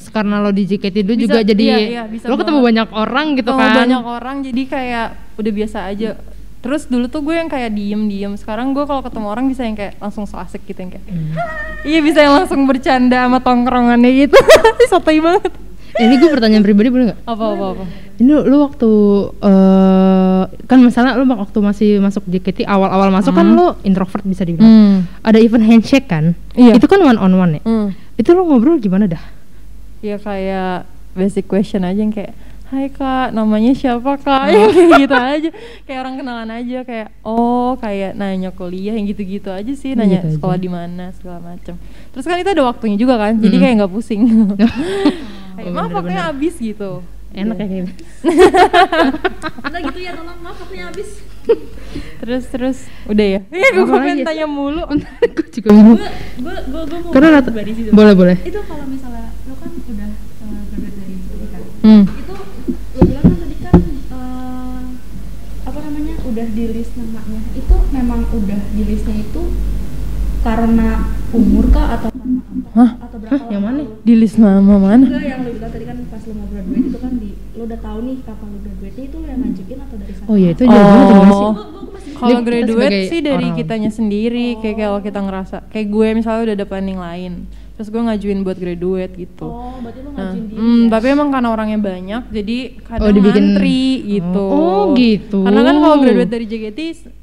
[SPEAKER 1] karena lo di JKT dulu
[SPEAKER 2] Bisa,
[SPEAKER 1] juga jadi
[SPEAKER 2] iya, iya, bisa
[SPEAKER 1] lo ketemu
[SPEAKER 2] banget.
[SPEAKER 1] banyak orang gitu
[SPEAKER 2] Ketemu
[SPEAKER 1] kan.
[SPEAKER 2] banyak orang jadi kayak udah biasa aja. Terus dulu tuh gue yang kayak diem-diem, sekarang gue kalau ketemu orang bisa yang kayak langsung so asik gitu yang kayak
[SPEAKER 1] Hmm.
[SPEAKER 2] Iya bisa yang langsung bercanda sama tongkrongannya gitu Sotoy banget
[SPEAKER 1] ini gue pertanyaan pribadi boleh nggak?
[SPEAKER 2] Apa apa apa
[SPEAKER 1] Ini lu, lu waktu eh kan misalnya lu waktu masih masuk JKT awal-awal masuk kan
[SPEAKER 2] Hmm.
[SPEAKER 1] lu introvert bisa dibilang.
[SPEAKER 2] Hmm.
[SPEAKER 1] Ada event handshake kan?
[SPEAKER 2] Iya.
[SPEAKER 1] Itu kan one on one ya.
[SPEAKER 2] Hmm.
[SPEAKER 1] Itu lu ngobrol gimana dah?
[SPEAKER 2] Ya kayak basic question aja yang kayak Hai kak, namanya siapa kak? Yang kayak gitu aja Kayak orang kenalan aja Kayak oh kayak nanya kuliah yang gitu-gitu aja sih Nanya
[SPEAKER 1] Gitu
[SPEAKER 2] sekolah di mana segala macem Terus kan itu ada waktunya juga kan Jadi
[SPEAKER 1] Mm.
[SPEAKER 2] kayak nggak pusing Kayak maaf waktunya habis gitu.
[SPEAKER 1] Enak ya kayak gitu.
[SPEAKER 3] Udah gitu ya tolong maaf waktunya habis.
[SPEAKER 2] terus terus. Udah ya? Iya gue pengen tanya mulu.
[SPEAKER 1] Gue juga bingung.
[SPEAKER 3] Gue gue gue mau
[SPEAKER 1] karena rata- boleh boleh.
[SPEAKER 3] Itu kalau misalnya lu kan udah uh, graduate dari kan.
[SPEAKER 1] hmm.
[SPEAKER 3] Itu lu bilang kan tadi kan eh, apa namanya udah di list namanya. Itu memang udah di listnya itu karena umur kah atau karena apa?
[SPEAKER 2] Hah?
[SPEAKER 3] Atau berapa
[SPEAKER 1] Hah, yang mana?
[SPEAKER 3] lu-
[SPEAKER 2] di list nama mana
[SPEAKER 3] Enggak yang lu bilang tadi kan pas lu mau graduate itu kan di lu udah tahu nih kapan lu graduate itu lu yang ngajuin atau dari sana?
[SPEAKER 1] oh iya itu jauh.
[SPEAKER 2] Oh.
[SPEAKER 3] Gua- masih
[SPEAKER 2] Kalau graduate sih dari
[SPEAKER 1] orang.
[SPEAKER 2] kitanya sendiri, kayak kalau kita ngerasa kayak gue misalnya udah ada planning lain, terus gue ngajuin buat graduate gitu.
[SPEAKER 3] Oh, berarti lu
[SPEAKER 2] Nah,
[SPEAKER 3] ngajuin diri
[SPEAKER 2] hmm,
[SPEAKER 3] ya?
[SPEAKER 2] tapi emang karena orangnya banyak, jadi kadang
[SPEAKER 1] Oh, dibikin-
[SPEAKER 2] antri gitu.
[SPEAKER 1] Oh, gitu.
[SPEAKER 2] Karena kan kalau graduate dari JKT,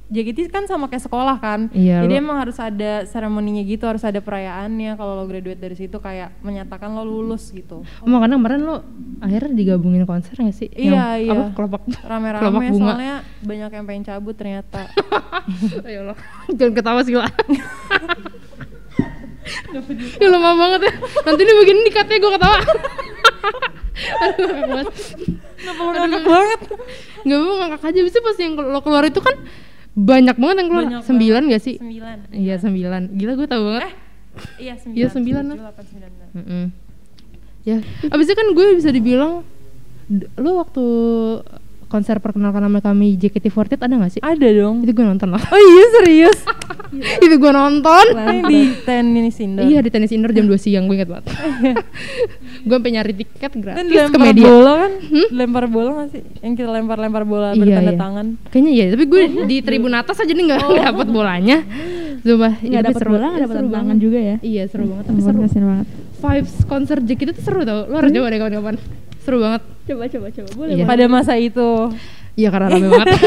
[SPEAKER 2] JKT kan sama kayak sekolah kan.
[SPEAKER 1] Iya,
[SPEAKER 2] jadi
[SPEAKER 1] lo-
[SPEAKER 2] emang harus ada seremoninya gitu, harus ada perayaannya. Kalau lo graduate dari situ kayak menyatakan lo lulus gitu.
[SPEAKER 1] Oh, makanya kemarin lo akhirnya digabungin konser nggak sih?
[SPEAKER 2] Iya, iya.
[SPEAKER 1] Apa kelopak kelopak
[SPEAKER 2] Rame-rame
[SPEAKER 1] bunga.
[SPEAKER 2] soalnya banyak yang pengen cabut ternyata.
[SPEAKER 1] ya Allah, jangan ketawa sih lah. ya lemah banget ya. Nanti ini begini nih katanya gue ketawa. Aduh, ngakak banget.
[SPEAKER 2] Kenapa lo ngakak banget?
[SPEAKER 1] Gak mau ngakak aja. Bisa pas yang lo keluar itu kan banyak banget yang keluar.
[SPEAKER 2] Banyak
[SPEAKER 1] sembilan
[SPEAKER 2] banget.
[SPEAKER 1] gak sih?
[SPEAKER 2] Sembilan.
[SPEAKER 1] Iya sembilan. Gila gue tahu banget.
[SPEAKER 2] Eh, iya sembilan.
[SPEAKER 1] Iya, sembilan lah. Mm-mm. Ya, abis itu kan gue bisa dibilang lo waktu konser perkenalkan nama kami JKT48 ada gak sih?
[SPEAKER 2] Ada dong.
[SPEAKER 1] Itu gue nonton loh.
[SPEAKER 2] Oh iya serius?
[SPEAKER 1] itu gue nonton.
[SPEAKER 2] Di tenis indoor.
[SPEAKER 1] Iya di tenis indoor jam 2 siang gue inget banget. gue sampai nyari tiket gratis ke
[SPEAKER 2] lempar
[SPEAKER 1] media.
[SPEAKER 2] bola kan? Lempar bola gak sih? Yang kita lempar-lempar bola
[SPEAKER 1] Iya,
[SPEAKER 2] bertanda
[SPEAKER 1] iya.
[SPEAKER 2] tangan.
[SPEAKER 1] Kayaknya iya, tapi gue di tribun atas aja nih nggak dapet bolanya. Coba,
[SPEAKER 3] nggak dapat bola nggak dapat tangan juga ya
[SPEAKER 1] Iya seru banget, tapi seru.
[SPEAKER 3] banget
[SPEAKER 1] Vibes konser JKT itu seru tau, lo harus coba deh kawan-kawan. Seru banget.
[SPEAKER 3] coba coba coba boleh
[SPEAKER 1] Iya.
[SPEAKER 2] Pada masa itu.
[SPEAKER 1] Iya karena rame banget.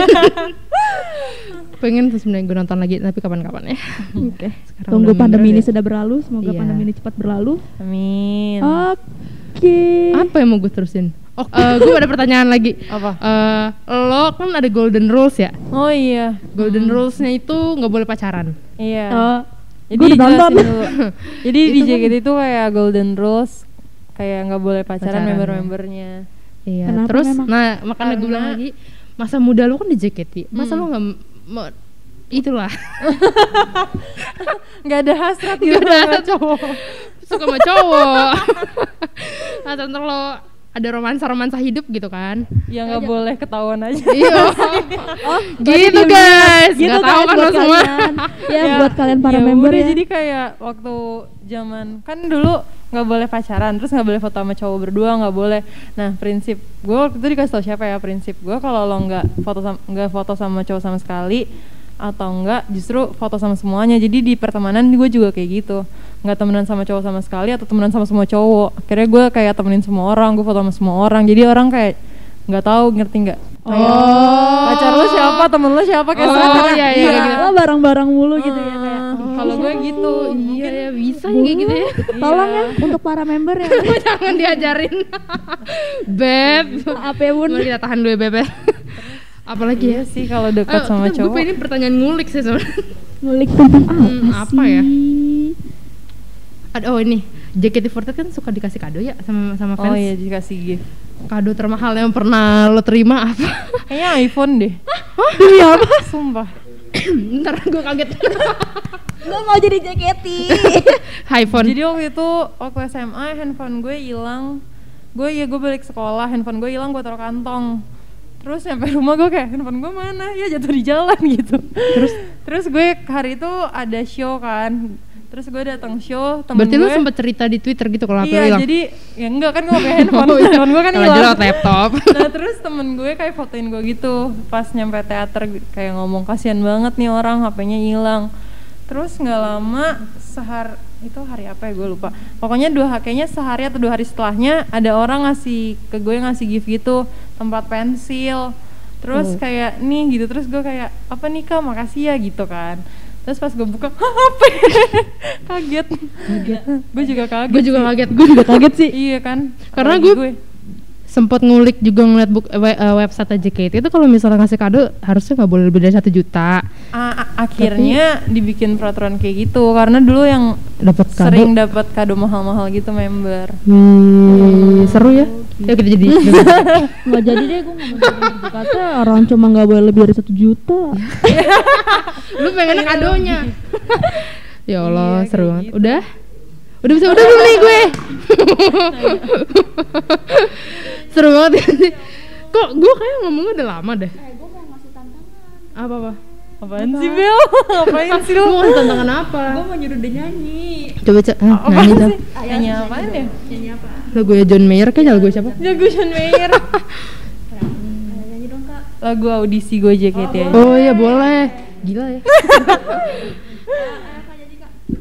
[SPEAKER 1] Pengen tuh sebenarnya gue nonton lagi, tapi kapan-kapan ya.
[SPEAKER 3] oke
[SPEAKER 1] Sekarang
[SPEAKER 3] tunggu pandemi ini
[SPEAKER 1] ya.
[SPEAKER 3] sudah berlalu semoga
[SPEAKER 1] Iya.
[SPEAKER 3] pandemi ini cepat berlalu
[SPEAKER 2] Amin.
[SPEAKER 3] oke
[SPEAKER 1] Apa yang mau gue terusin? Oh, eh, gue ada pertanyaan lagi.
[SPEAKER 2] Apa?
[SPEAKER 1] Eh, lo kan ada golden rules ya?
[SPEAKER 2] Oh iya.
[SPEAKER 1] Golden rulesnya itu nggak boleh pacaran.
[SPEAKER 2] Iya.
[SPEAKER 3] oh
[SPEAKER 2] Jadi
[SPEAKER 3] Gua udah nonton.
[SPEAKER 2] Jadi di
[SPEAKER 1] Itu kan-
[SPEAKER 2] JKT itu kayak golden rules kayak nggak boleh pacaran,
[SPEAKER 1] Pacaran, ya.
[SPEAKER 2] member-membernya.
[SPEAKER 1] Iya.
[SPEAKER 3] Kenapa
[SPEAKER 1] Terus,
[SPEAKER 3] memang?
[SPEAKER 1] nah makanya gue bilang lagi masa muda lo kan di JKT, masa
[SPEAKER 2] Hmm.
[SPEAKER 1] lo nggak mau itulah
[SPEAKER 2] Nggak ada hasrat gitu
[SPEAKER 1] ada
[SPEAKER 2] sama cowok.
[SPEAKER 1] suka sama cowok. atau ntar lo ada romansa-romansa hidup gitu kan?
[SPEAKER 2] Ya nggak boleh ketahuan aja.
[SPEAKER 1] Iya.
[SPEAKER 3] oh
[SPEAKER 1] gitu guys.
[SPEAKER 3] gitu
[SPEAKER 1] Nggak tahu
[SPEAKER 3] guys
[SPEAKER 1] kan lo
[SPEAKER 3] buat
[SPEAKER 1] semua.
[SPEAKER 3] kalian. ya, buat kalian para member
[SPEAKER 2] udah,
[SPEAKER 3] ya
[SPEAKER 2] Jadi kayak waktu zaman kan dulu nggak boleh pacaran, terus nggak boleh foto sama cowok berdua, nggak boleh. Nah prinsip gue waktu itu dikasih tau siapa ya prinsip gue kalau lo nggak foto sama nggak foto sama cowok sama sekali atau enggak justru foto sama semuanya. Jadi di pertemanan gue juga kayak gitu. Nggak temenan sama cowok sama sekali atau temenan sama semua cowok. Akhirnya gue kayak temenin semua orang gue foto sama semua orang. Jadi orang kayak nggak tahu ngerti nggak?
[SPEAKER 1] Oh.
[SPEAKER 2] pacar lo siapa? Temen lo siapa? Kayak
[SPEAKER 1] Oh,
[SPEAKER 2] sekarang.
[SPEAKER 1] iya, iya, gitu.
[SPEAKER 3] lo bareng-bareng mulu gitu ya. kayak
[SPEAKER 2] Ah,
[SPEAKER 3] "Ih,
[SPEAKER 2] kalau gue gitu
[SPEAKER 1] Iya
[SPEAKER 2] mungkin
[SPEAKER 1] ya bisa ya kayak gitu ya.
[SPEAKER 3] tolong ya
[SPEAKER 2] Iya.
[SPEAKER 3] untuk para member ya
[SPEAKER 1] Jangan diajarin. Beb.
[SPEAKER 3] maaf ya bun
[SPEAKER 1] Mari kita tahan dulu ya Beb. ya. Apalagi ya?
[SPEAKER 2] Iya sih kalau dekat
[SPEAKER 1] Ayo,
[SPEAKER 2] sama
[SPEAKER 1] kita- Gue
[SPEAKER 2] cowok.
[SPEAKER 1] pengen pertanyaan ngulik sih sebenarnya.
[SPEAKER 3] ngulik tentang apa,
[SPEAKER 1] Hmm, apa ya? Ada oh ini JKT48 kan suka dikasih kado ya sama sama fans.
[SPEAKER 2] Oh iya dikasih gift.
[SPEAKER 1] Kado termahal yang pernah lo terima apa?
[SPEAKER 2] Kayaknya iPhone deh.
[SPEAKER 1] Demi apa?
[SPEAKER 2] Sumpah.
[SPEAKER 1] Ntar gue kaget.
[SPEAKER 3] Gue mau jadi JKT
[SPEAKER 1] iPhone.
[SPEAKER 2] Jadi waktu itu waktu SMA handphone gue hilang. Gue ya gue balik sekolah, handphone gue hilang gue taruh kantong. Terus sampai rumah gue kayak handphone gue mana? Ya jatuh di jalan gitu. Terus terus gue hari itu ada show kan. Terus gue datang show, temen
[SPEAKER 1] Berarti
[SPEAKER 2] gue
[SPEAKER 1] lo sempat cerita di Twitter gitu kalau
[SPEAKER 2] Iya,
[SPEAKER 1] hilang.
[SPEAKER 2] jadi ya enggak kan gue pakai handphone.
[SPEAKER 1] Oh, iya.
[SPEAKER 2] handphone gue kan
[SPEAKER 1] Kalau
[SPEAKER 2] hilang.
[SPEAKER 1] jelas laptop.
[SPEAKER 2] nah terus temen gue kayak fotoin gue gitu pas nyampe teater kayak ngomong kasihan banget nih orang HP-nya hilang terus nggak lama sehar itu hari apa ya gue lupa. Pokoknya dua kayaknya sehari atau dua hari setelahnya ada orang ngasih ke gue ngasih gift gitu tempat pensil. Terus
[SPEAKER 1] Oh.
[SPEAKER 2] kayak nih gitu. Terus gue kayak apa nih kak? Makasih ya gitu kan. Terus pas gue buka "Hah, apa ya?" kaget. Kaget. Gue juga kaget
[SPEAKER 1] gue juga kaget. Gue juga kaget sih.
[SPEAKER 2] iya kan?
[SPEAKER 1] Karena gue- Sempat ngulik juga ngeliat buk, we- eh, website JKT itu kalau misalnya ngasih kado harusnya nggak boleh lebih dari satu juta.
[SPEAKER 2] A- a- akhirnya dibikin peraturan kayak gitu karena dulu yang
[SPEAKER 1] Dapat kado.
[SPEAKER 2] sering dapat kado mahal-mahal gitu member.
[SPEAKER 1] Wih, seru ya. ya kita jadi.
[SPEAKER 3] Nggak jadi deh gue ngomong kata orang cuma nggak boleh lebih dari satu juta.
[SPEAKER 1] Lu pengen kadonya. Ya Allah
[SPEAKER 2] Iya,
[SPEAKER 1] seru banget.
[SPEAKER 2] gitu.
[SPEAKER 1] udah? Udah bisa udah belum nih gue seru banget ya. Sih kok gue kayak ngomongnya udah lama deh?
[SPEAKER 3] Eh gue mau ngasih tantangan.
[SPEAKER 1] Apa apa?
[SPEAKER 2] Apaan sih Bel? Ngapain sih
[SPEAKER 1] lu
[SPEAKER 2] lu?
[SPEAKER 1] mau tantangan apa?
[SPEAKER 3] Gue mau nyuruh dia nyanyi.
[SPEAKER 1] Coba cek ah,
[SPEAKER 2] Apaan
[SPEAKER 1] nyanyi dong.
[SPEAKER 2] Sih? Nyanyi apaan ya?
[SPEAKER 3] nyanyi apa?
[SPEAKER 1] Lagu ya John Mayer kayak lagu siapa?
[SPEAKER 2] Jago John Mayer.
[SPEAKER 3] Nyanyi dong kak.
[SPEAKER 2] Lagu audisi gue JKT aja
[SPEAKER 1] oh iya boleh. gila ya.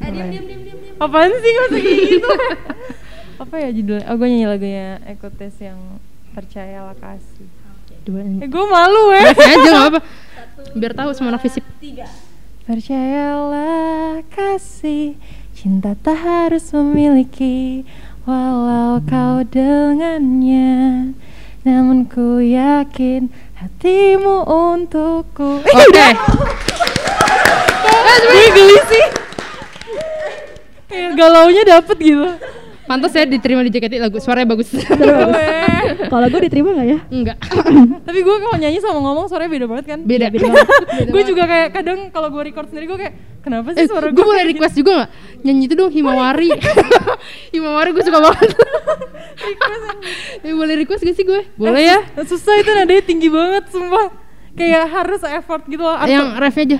[SPEAKER 3] Eh, eh diam diam diam diam
[SPEAKER 2] Apaan sih gak usah gitu Apa ya judulnya? Oh gue nyanyi lagunya Ekotes yang Percayalah Kasih.
[SPEAKER 1] Nyanyi
[SPEAKER 2] Eh gue malu eh.
[SPEAKER 1] Aja nggak apa biar tahu semua fisip.
[SPEAKER 3] Tiga.
[SPEAKER 2] Percayalah kasih Cinta tak harus memiliki Walau kau dengannya. Namun ku yakin Hatimu untukku.
[SPEAKER 1] Oke.
[SPEAKER 2] Gue geli sih. Kayak galaunya dapet gitu
[SPEAKER 1] pantas ya diterima di JKT lagu suaranya bagus.
[SPEAKER 3] Kalau gue diterima nggak ya?
[SPEAKER 1] Enggak.
[SPEAKER 2] Tapi gue kalau nyanyi sama ngomong suaranya beda banget kan?
[SPEAKER 1] Beda.
[SPEAKER 2] Gue juga kayak kadang kalau gue record sendiri gue kayak Kenapa
[SPEAKER 1] eh,
[SPEAKER 2] sih suara
[SPEAKER 1] gue boleh
[SPEAKER 2] kayak
[SPEAKER 1] request juga nggak? Nyanyi itu dong Himawari. Himawari gue suka banget. Ya boleh request gak sih gue? Boleh ya?
[SPEAKER 2] gini? Susah itu nadanya tinggi banget sumpah. Kayak harus effort gitu loh
[SPEAKER 1] yang refnya aja.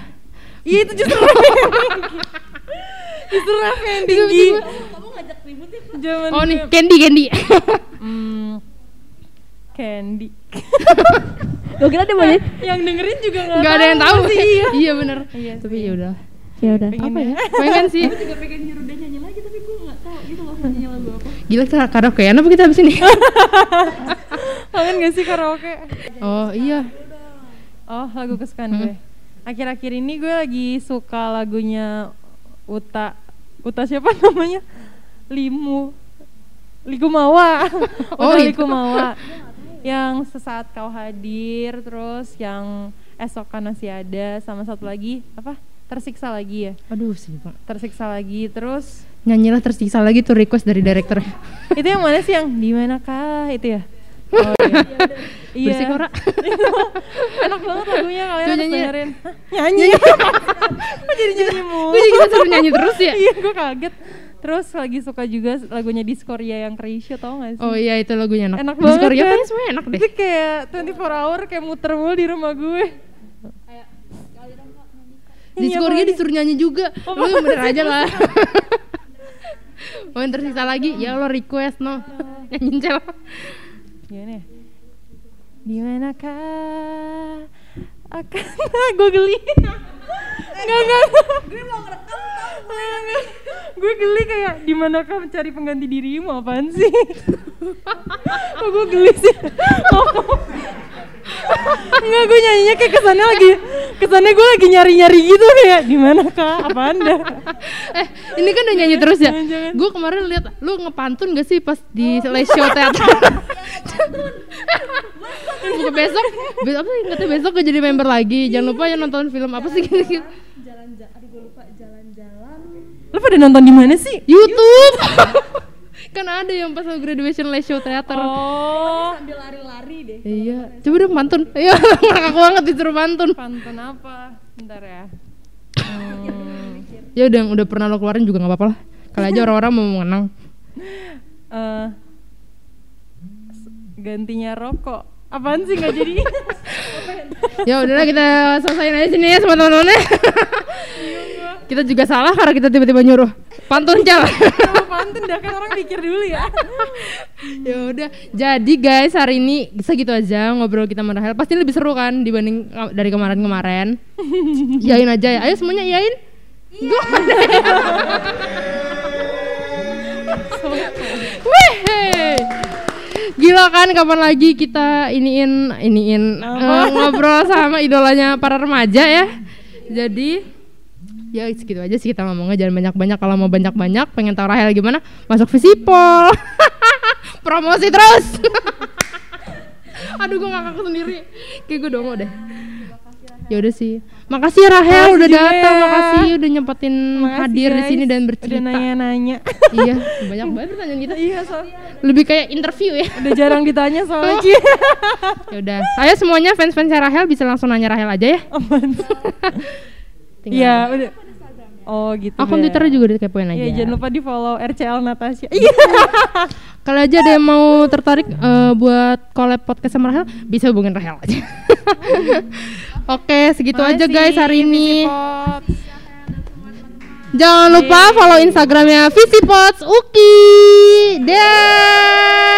[SPEAKER 2] Iya itu justru ref yang tinggi. Justru ref yang tinggi
[SPEAKER 3] kamu ngajak ribut ya
[SPEAKER 2] Zaman
[SPEAKER 1] oh nih Candy Candy.
[SPEAKER 2] Hmm, Candy.
[SPEAKER 3] Gue kira dia mau nyanyi.
[SPEAKER 2] Yang dengerin juga gak,
[SPEAKER 1] nggak ada yang tahu
[SPEAKER 2] sih. Iya
[SPEAKER 1] iya bener.
[SPEAKER 2] Iya
[SPEAKER 1] tapi ya udah.
[SPEAKER 3] Ya udah.
[SPEAKER 2] Pengen
[SPEAKER 3] apa ya?
[SPEAKER 1] Pengen sih?
[SPEAKER 3] Gue juga pengen nyuruh dia nyanyi lagi tapi gue nggak tahu gitu loh nyanyi lagu apa.
[SPEAKER 1] Gila kita karaokean apa kita habis ini?
[SPEAKER 2] Kangen gak sih karaoke?
[SPEAKER 1] oh iya.
[SPEAKER 2] Oh lagu kesukaan gue. Akhir-akhir ini gue lagi suka lagunya Uta. Uta siapa namanya? Limu. Likumawa
[SPEAKER 1] Oh, itu.
[SPEAKER 2] Likumawa Yang sesaat kau hadir Terus yang esok kan masih ada Sama satu lagi Apa? Tersiksa lagi ya?
[SPEAKER 1] Aduh sih pak.
[SPEAKER 2] Tersiksa lagi Terus?
[SPEAKER 1] Nyanyilah tersiksa lagi tuh request dari director
[SPEAKER 2] Itu yang mana sih yang Di manakah itu ya? Oh iya.
[SPEAKER 1] Bersih kora
[SPEAKER 2] Enak banget lagunya kalian
[SPEAKER 1] Coba
[SPEAKER 2] harus
[SPEAKER 1] nyanyi.
[SPEAKER 2] dengerin. Hah, Nyanyi? Kok jadi nyanyi mulu?
[SPEAKER 1] gue juga suruh nyanyi terus ya?
[SPEAKER 2] Iya gue kaget Terus lagi suka juga lagunya Discordia yang Krisya tau gak sih?
[SPEAKER 1] oh iya itu lagunya. Enak
[SPEAKER 2] Enak
[SPEAKER 1] Di
[SPEAKER 2] banget
[SPEAKER 1] Korea
[SPEAKER 2] kan?
[SPEAKER 1] kayaknya semuanya enak deh.
[SPEAKER 2] Itu kayak 24 hour kayak muter mulu di rumah gue.
[SPEAKER 1] Di
[SPEAKER 2] Iya,
[SPEAKER 1] Korea disuruh nyanyi juga.
[SPEAKER 2] Oh,
[SPEAKER 1] lu yang bener aja lah. mau yang tersisa lagi? Ya lo request no. Nyanyiin cel
[SPEAKER 2] Gimana ya? Di manakah akan gue geli? Enggak enggak Gue mau ngerekam Gue geli kayak di manakah mencari pengganti dirimu apaan sih? Kok gue geli sih? Enggak gue nyanyinya kayak kesannya lagi Kesannya gue lagi nyari-nyari gitu kayak Di manakah apa anda
[SPEAKER 1] eh ini kan udah nyanyi terus ya? Gue kemarin lihat lu ngepantun gak sih pas di live show teater? Besok be- apa sih besok gue jadi member lagi. Jangan lupa ya nonton film apa sih gitu
[SPEAKER 3] jalan aduh gue lupa jalan-jalan
[SPEAKER 2] Lo pada nonton di mana sih?
[SPEAKER 1] YouTube. Kan ada yang pas graduation live show teater.
[SPEAKER 2] Oh.
[SPEAKER 3] Sambil lari-lari deh
[SPEAKER 1] iya. coba dong pantun. Iya aku banget disuruh pantun.
[SPEAKER 2] Pantun apa? Bentar ya. Hmm.
[SPEAKER 1] ya udah udah pernah lo keluarin juga nggak apa-apa lah. Kali aja orang-orang mau mengenang.
[SPEAKER 2] Eh s- gantinya rokok. Apaan sih nggak jadi?
[SPEAKER 1] Ya udahlah kita selesaiin aja sini ya sama teman-temannya kita juga salah karena kita tiba-tiba nyuruh. Pantun cal
[SPEAKER 2] Kalau pantun dah kan orang pikir dulu ya.
[SPEAKER 1] Ya udah. Jadi guys hari ini segitu aja ngobrol kita sama Rahel. Pasti lebih seru kan dibanding dari kemarin-kemarin. Yain aja ya. Ayo semuanya yain. Iya. Weh, gila kan kapan lagi kita iniin iniin eh, ngobrol sama idolanya para remaja ya. Jadi ya segitu aja sih kita ngomongnya. Jangan banyak-banyak. Kalau mau banyak-banyak pengen tahu Rahel gimana masuk Visipol. Promosi terus. Aduh gue ngakak sendiri. Kayak gue dongo deh. Ya udah sih. Makasih Rahel
[SPEAKER 2] Makasih
[SPEAKER 1] udah datang
[SPEAKER 2] ya.
[SPEAKER 1] makasih udah nyempetin
[SPEAKER 2] Makasih,
[SPEAKER 1] hadir di sini dan
[SPEAKER 2] Udah
[SPEAKER 1] bercerita
[SPEAKER 2] nanya-nanya.
[SPEAKER 1] iya banyak banget pertanyaan kita.
[SPEAKER 2] Iya, so,
[SPEAKER 1] lebih kayak interview ya.
[SPEAKER 2] Udah jarang ditanya soalnya.
[SPEAKER 1] Oh. ya udah. Saya semuanya fans fans Rahel bisa langsung nanya Rahel aja ya. Tinggal
[SPEAKER 2] Iya, udah. Oh gitu.
[SPEAKER 1] akun. Twitter juga dikepoin aja
[SPEAKER 2] Iya, jangan lupa di follow RCL Natasha. Iya.
[SPEAKER 1] kalau aja ada yang mau tertarik eh, buat collab podcast sama Rahel bisa hubungin Rahel aja oke segitu aja guys hari ini Jangan lupa follow Instagramnya Visipots Uki. Dah.